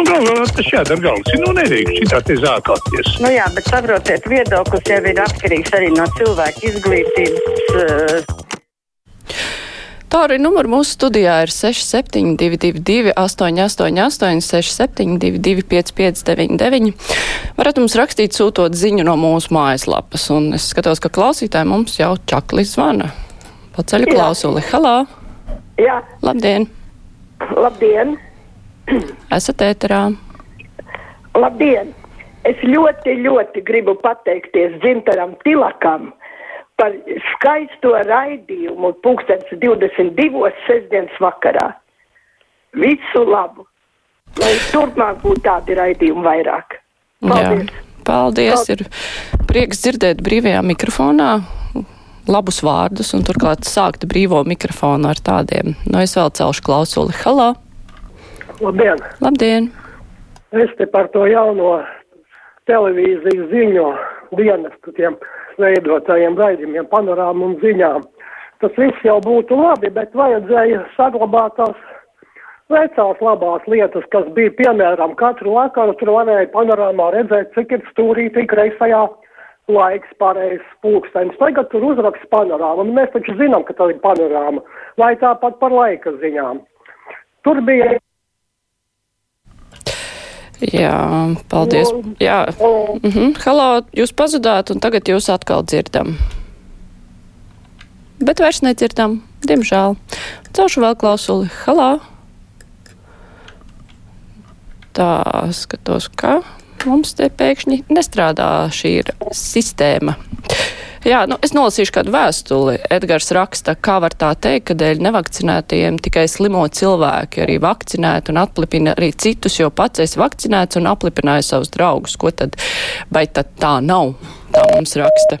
nu, galvā tas jādara galvas. Nu, nedrīkst šitā te zākāties. Nu jā, bet saprotiet, viedoklis jau ir atkarīgs arī no cilvēka izglītības. Uh... Tā arī numur mūsu studijā ir 6722, 888, 672, 559, varat mums rakstīt sūtot ziņu no mūsu mājaslapas. Un es skatos, ka klausītāji mums jau čakli zvana. Paceļu klausuli. Halā! Jā. Labdien! Labdien! Esat ēterā! Labdien! Es ļoti, ļoti gribu pateikties Zintaram Tilakam par skaisto raidījumu pulkstens 22. sestdienas vakarā. Visu labu! Lai turpmāk būtu tādi raidījumi vairāk. Paldies! Jā, paldies! Ir prieks dzirdēt brīvajā mikrofonā labus vārdus un turklāt sākt brīvo mikrofonu ar tādiem. Nu, es vēl celšu klausuli. Halā! Labdien! Labdien! Es te par to jauno televīzijas ziņu dienestu tiem veidotājiem raidījumiem, panorāmu un ziņām. Tas viss jau būtu labi, bet vajadzēja saglabāt tās vecās labās lietas, kas bija, piemēram, katru vakaru tur varēja panorāmā redzēt, cik ir stūrītī kreisajā laiks pareizs pulkstenis. Tagad tur uzraksts panorāma, un mēs taču zinām, ka tā ir panorāma, vai tāpat par laika ziņām. Tur bija Jā, paldies. Jā. -hmm. Halo, jūs pazudāt, un tagad jūs atkal dzirdam. Bet vairs nedzirdam, diemžēl. Celšu vēl klausuli. Halo! Tā, skatos, ka mums te pēkšņi nestrādā šī sistēma. Jā, nu, es nolasīšu kādu vēstuli. Edgars raksta, kā var tā teikt, ka dēļ nevakcinētajiem tikai slimo cilvēki arī vakcinēti un aplipina arī citus, jo pats esi vakcinēts un aplipināja savus draugus. Ko tad? Vai tad tā nav? Tā mums raksta.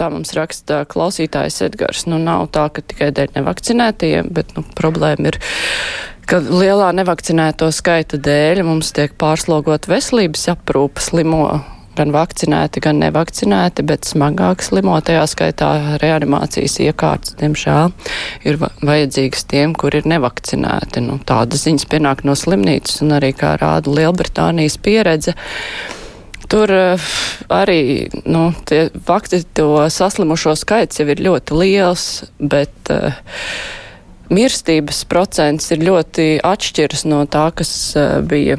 Tā mums raksta klausītājs Edgars. Nu, nav tā, ka tikai dēļ nevakcinētajiem, bet nu, problēma ir, ka lielā nevakcinēto skaita dēļ mums tiek pārslogot veselības aprūpa slimo gan vakcinēti, gan nevakcinēti, bet smagāk slimo, tajā skaitā reanimācijas iekārtas, diemžēl, ir vajadzīgas tiem, kur ir nevakcinēti. Nu, tādas ziņas pienāk no slimnīcas un arī, kā rāda Lielbritānijas pieredze. Tur uh, arī nu, fakti to saslimušo skaits jau ir ļoti liels, bet uh, mirstības procents ir ļoti atšķirs no tā, kas uh, bija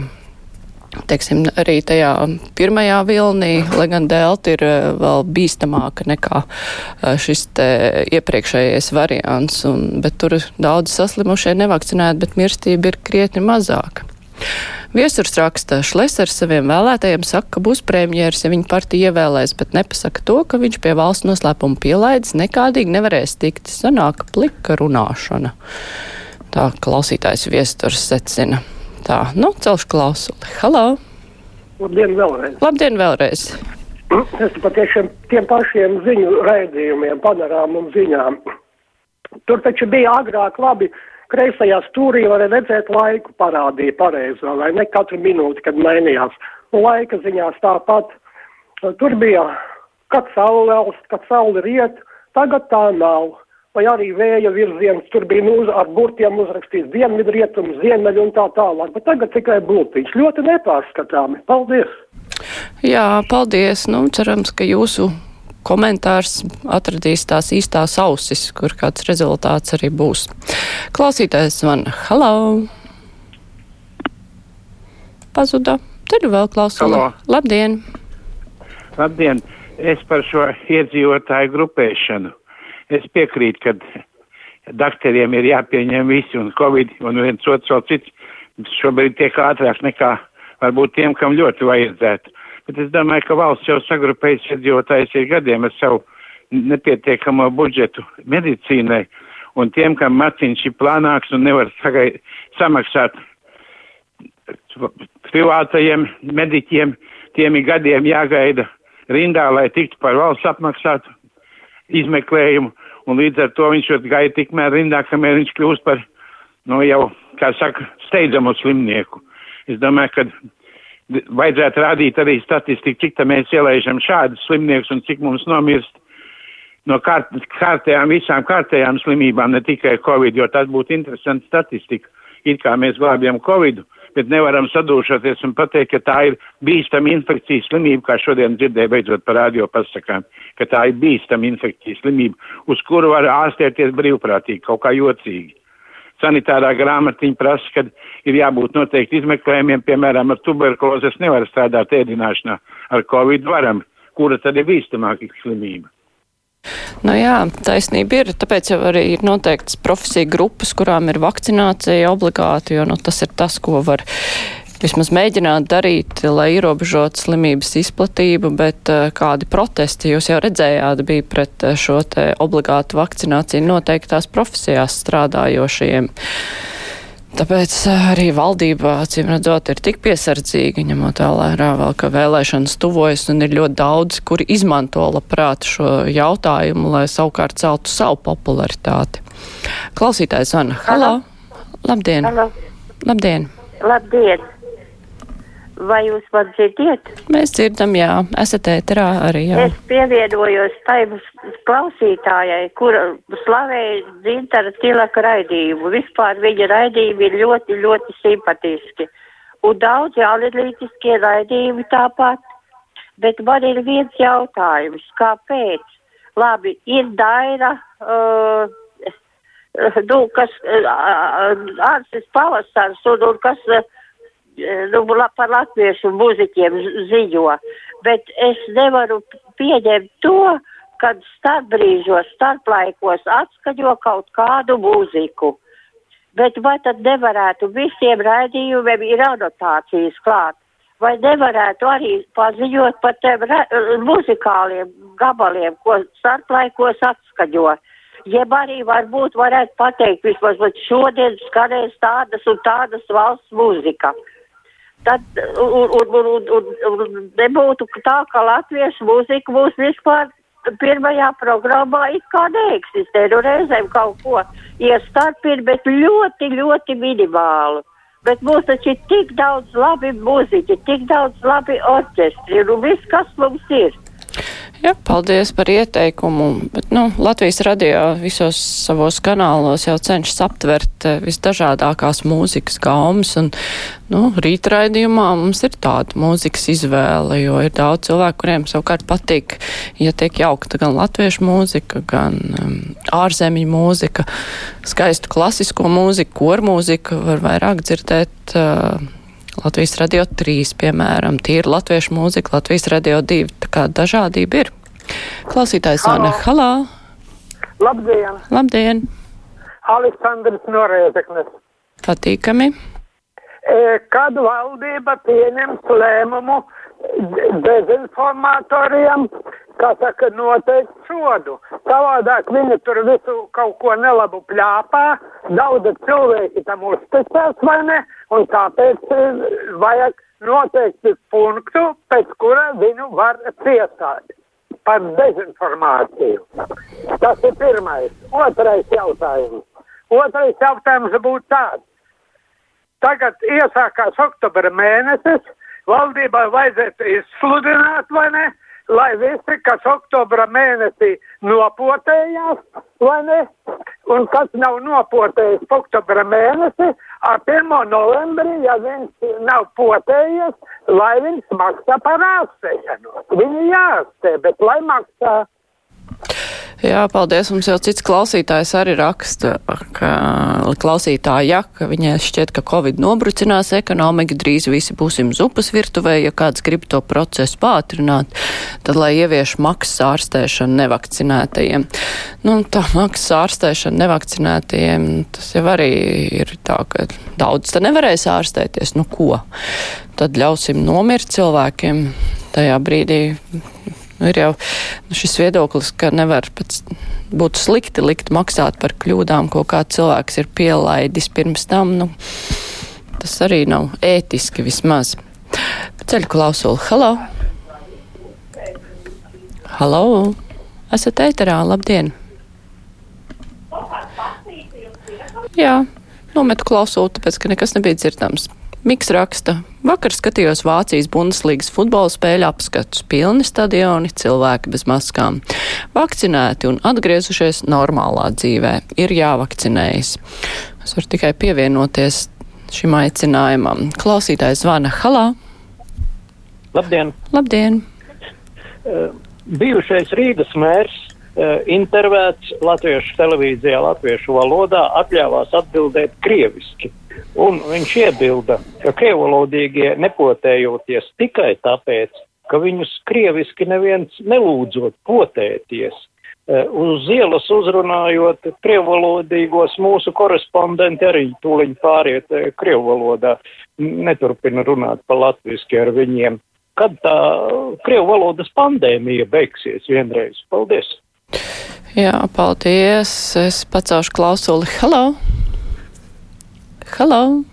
teiksim, arī tajā pirmajā vilnī, lai gan delta ir eh, vēl bīstamāka nekā eh, šis iepriekšējais variants, un, bet tur daudz saslimušie nevakcinēti, bet mirstība ir krietni mazāka. Viesurs raksta, Šlesers saviem vēlētajiem saka, ka būs premjeras, ja viņa partija ievēlēs, bet nepasaka to, ka viņš pie valsts noslēpuma pielaides nekādīgi nevarēs tikt. Sanāk plika runāšana. Tā klausītājs viesturs secina. Tā, nu, celšu klausuli. Halo! Labdien vēlreiz! Labdien vēlreiz! Es patiešām tiem pašiem ziņu raidījumiem, panorām un ziņām. Tur taču bija agrāk labi, kreisajā stūrī varēja redzēt laiku parādīja pareizo, vai ne katru minūti, kad mainījās. Un laika ziņās tāpat. Tur bija, kad saule, kad saule riet, tagad tā nav vai arī vēja virziens, tur bija nu, ar burtiem uzrakstīts dienvidrietums, ziemeļu un tā tālāk, bet tagad tikai būtiņš. Ļoti nepārskatāmi. Paldies! Jā, paldies! Nu, cerams, ka jūsu komentārs atradīs tās īstās ausis, kur kāds rezultāts arī būs. Klausītājs man, halau! Pazuda. Tad vēl klausula. Labdien! Labdien! Es par šo iedzīvotāju grupēšanu es piekrītu, ka dakteriem ir jāpieņem visi un covid un viens otrs vēl cits šobrīd tiek ātrāk nekā varbūt tiem, kam ļoti vajadzētu. Bet es domāju, ka valsts jau sagrupējas iedzīvotājs ir gadiem ar savu nepietiekamo budžetu medicīnai, un tiem, kam maciņš ir plānāks un nevar sagai, samaksāt privātajiem mediķiem, tiem ir gadiem jāgaida rindā, lai tiktu par valsts apmaksātu izmeklējumu, un līdz ar to viņš gāja tikmēr rindā, kamēr viņš kļūst par, nu jau, kā saka, steidzamu slimnieku. Es domāju, ka vajadzētu rādīt arī statistiku, cik tā mēs ielaižam šādus slimniekus un cik mums nomirst no kārt, kārtējām, visām kārtējām slimībām, ne tikai Covid, jo tas būtu interesanti statistika. It kā mēs glābjam Covidu, bet nevaram sadūšoties un pateikt, ka tā ir bīstama infekcijas slimība, kā šodien dzirdēju beidzot par radio pasakām, ka tā ir bīstama infekcijas slimība, uz kuru var ārstēties brīvprātīgi, kaut kā jocīgi. Sanitārā grāmatiņa prasa, ka ir jābūt noteikti izmeklējumiem, piemēram, ar tuberkulozes nevar strādāt ēdināšanā, ar covid varam, kura tad ir bīstamāka slimība. Nu jā, taisnība ir, tāpēc jau arī ir noteikts profesija grupas, kurām ir vakcinācija obligāti, jo nu, tas ir tas, ko var vismaz mēģināt darīt, lai ierobežotu slimības izplatību, bet uh, kādi protesti jūs jau redzējāt bija pret uh, šo te obligātu vakcināciju noteiktās profesijās strādājošiem. Tāpēc eh, arī valdība, acīm redzot, ir tik piesardzīga, ņemot vērā vēl, ka vēlēšanas tuvojas un ir ļoti daudz, kuri izmanto labprāt šo jautājumu, lai savukārt celtu savu popularitāti. Klausītājs Anna, halo! Labdien! Halo. Labdien! Labdien! Vai jūs man dzirdiet? Mēs dzirdam, jā, esat ēterā arī, jā. Es pievienojos tai klausītājai, kur slavēja Dzintara Tilaka raidījumu. Vispār viņa raidījumi ir ļoti, ļoti simpatiski. Un daudz jaunilītiskie raidījumi tāpat. Bet man ir viens jautājums, kāpēc? Labi, ir daira, uh, nu, kas, uh, ārsts pavasars un, un kas. Uh, nu, par latviešu muziķiem ziņo, bet es nevaru pieņemt to, kad starpbrīžos, starplaikos atskaņo kaut kādu mūziku. Bet vai tad nevarētu visiem raidījumiem ir anotācijas klāt? Vai nevarētu arī paziņot par tiem muzikāliem gabaliem, ko starplaikos atskaņo? Jeb arī varbūt varētu pateikt, vismaz šodien skanēs tādas un tādas valsts mūzika. Tad un, un, un, un, un nebūtu tā, ka latviešu mūzika būs vispār pirmajā programmā it kā neeksistē. Nu reizēm kaut ko iestarpina, bet ļoti, ļoti minimālu. Bet mums taču ir tik daudz labi mūziķi, tik daudz labi orķestri, un nu, viss, kas mums ir. Jā, paldies par ieteikumu. Bet, nu, Latvijas radio visos savos kanālos jau cenšas aptvert eh, visdažādākās mūzikas gaumas. Un, nu, rītraidījumā mums ir tāda mūzikas izvēle, jo ir daudz cilvēku, kuriem savukārt patīk, ja tiek jaukta gan latviešu mūzika, gan um, ārzemju mūzika, skaistu klasisko mūziku, kormūziku var vairāk dzirdēt. Uh, Latvijas radio 3, piemēram, tīra latviešu mūzika, Latvijas radio 2, tā kā dažādība ir. Klausītājs Anna, halā! Labdien! Labdien! Aleksandrs Norēzeknes. Patīkami! E, kad valdība pieņems lēmumu dezinformatoriem, kā saka, noteikti sodu. Savādāk viņi tur visu kaut ko nelabu pļāpā, daudz cilvēki tam uzticās, vai ne? Un tāpēc eh, vajag noteikti punktu, pēc kura viņu var ciestāt par dezinformāciju. Tas ir pirmais. Otrais jautājums. Otrais jautājums būtu tāds. Tagad iesākās oktobra mēnesis, valdībai vajadzētu izsludināt, vai ne? lai visi, kas oktobra mēnesī nopotējās, vai ne, un kas nav nopotējis oktobra mēnesi, ar 1. novembrī, ja viņš nav potējies, lai viņš maksā par ārstēšanu. Viņi jāārstē, bet lai maksā. Jā, paldies. Mums jau cits klausītājs arī raksta, ka klausītāja, ka viņai šķiet, ka Covid nobrucinās ekonomiku, drīz visi būsim zupas virtuvē, ja kāds grib to procesu pātrināt, tad lai ievieš maksas ārstēšanu nevakcinētajiem. Nu, tā maksas ārstēšana nevakcinētajiem, tas jau arī ir tā, ka daudz te nevarēs ārstēties. Nu ko? Tad ļausim nomirt cilvēkiem tajā brīdī Nu, ir jau nu, šis viedoklis, ka nevar pēc būt slikti likt maksāt par kļūdām, ko kāds cilvēks ir pielaidis pirms tam. Nu, tas arī nav ētiski vismaz. Ceļu klausuli. Halo! Halo! Esat ēterā, labdien! Jā, nometu klausuli, tāpēc, ka nekas nebija dzirdams. Miks raksta, vakar skatījos Vācijas Bundeslīgas futbola spēļu apskatus, pilni stadioni, cilvēki bez maskām. Vakcinēti un atgriezušies normālā dzīvē, ir jāvakcinējas. Es varu tikai pievienoties šim aicinājumam. Klausītājs zvana Halā. Labdien! Labdien! Uh, bijušais Rīgas mērs uh, intervēts latviešu televīzijā, latviešu valodā, atļāvās atbildēt krieviski. Un viņš iebilda, ka krievalodīgie nepotējoties tikai tāpēc, ka viņus krieviski neviens nelūdzot potēties. Uh, uz ielas uzrunājot krievalodīgos mūsu korespondenti arī tūliņ pāriet uh, krievvalodā, neturpina runāt pa latviski ar viņiem kad tā Krievu valodas pandēmija beigsies vienreiz. Paldies! Jā, paldies. Es pacelšu klausuli. Hello! Hello!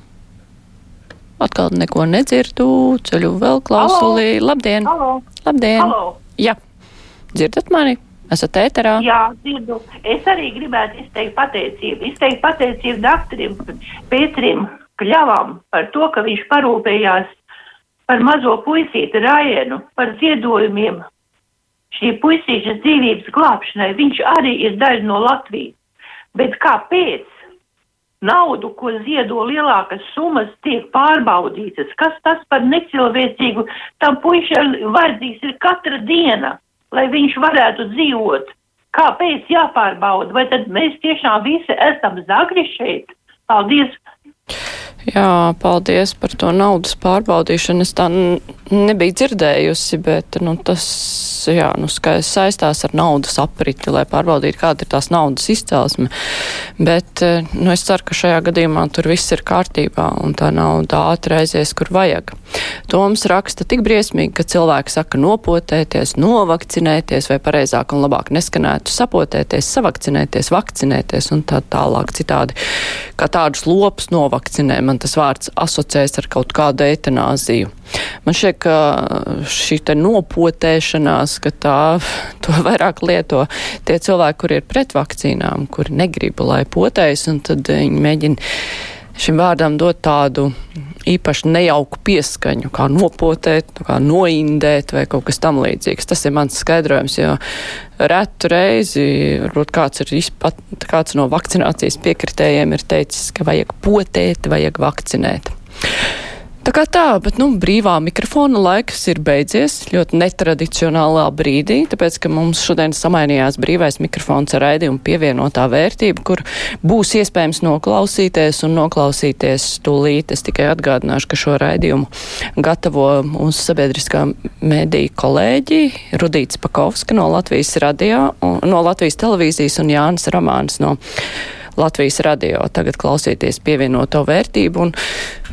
Atkal neko nedzirdu, ceļu vēl klausulī. Halo. Labdien! Halo. Labdien! Halo. Jā, dzirdat mani? Esat ēterā? Jā, dzirdu. Es arī gribētu izteikt pateicību. Izteikt pateicību doktorim Pēterim Kļavam par to, ka viņš parūpējās par mazo puisīti Raienu, par ziedojumiem šī puisīša dzīvības glābšanai. Viņš arī ir daļa no Latvijas. Bet kāpēc naudu, ko ziedo lielākas summas, tiek pārbaudītas? Kas tas par necilvēcīgu? Tam puišam vajadzīgs ir katra diena, lai viņš varētu dzīvot. Kāpēc jāpārbauda? Vai tad mēs tiešām visi esam zagri šeit? Paldies! Jā, paldies par to naudas pārbaudīšanu. Es tā nebiju dzirdējusi, bet nu, tas jā, nu, saistās ar naudas apriti, lai pārbaudītu, kāda ir tās naudas izcelsme. Bet nu, es ceru, ka šajā gadījumā tur viss ir kārtībā un tā nauda ātri aizies, kur vajag. Toms raksta tik briesmīgi, ka cilvēki saka nopotēties, novakcinēties vai pareizāk un labāk neskanētu sapotēties, savakcinēties, vakcinēties un tā tālāk citādi. Kā tādus lopus novakcinē, man tas vārds asociēs ar kaut kādu eitanāziju. Man šķiet, ka šī te nopotēšanās, ka tā to vairāk lieto tie cilvēki, kuri ir pret vakcīnām, kuri negrib, lai potējas, un tad viņi mēģina šim vārdam dot tādu īpaši nejauku pieskaņu, kā nopotēt, kā noindēt vai kaut kas tam līdzīgs. Tas ir mans skaidrojums, jo retu reizi, varbūt kāds, ir izpat, kāds no vakcinācijas piekritējiem ir teicis, ka vajag potēt, vajag vakcinēt. Tā kā tā, bet, nu, brīvā mikrofona laiks ir beidzies ļoti netradicionālā brīdī, tāpēc, ka mums šodien samainījās brīvais mikrofons ar raidījumu pievienotā vērtība, kur būs iespējams noklausīties un noklausīties tūlīt. Es tikai atgādināšu, ka šo raidījumu gatavo mūsu sabiedriskā mediju kolēģi Rudīts Pakovska no Latvijas radio, no Latvijas televīzijas un Jānis Ramāns no Latvijas radio. Tagad klausieties pievienoto vērtību, un,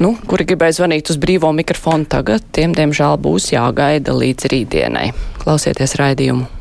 nu, kuri gribēja zvanīt uz brīvo mikrofonu tagad, tiem, diemžēl, būs jāgaida līdz rītdienai. Klausieties raidījumu.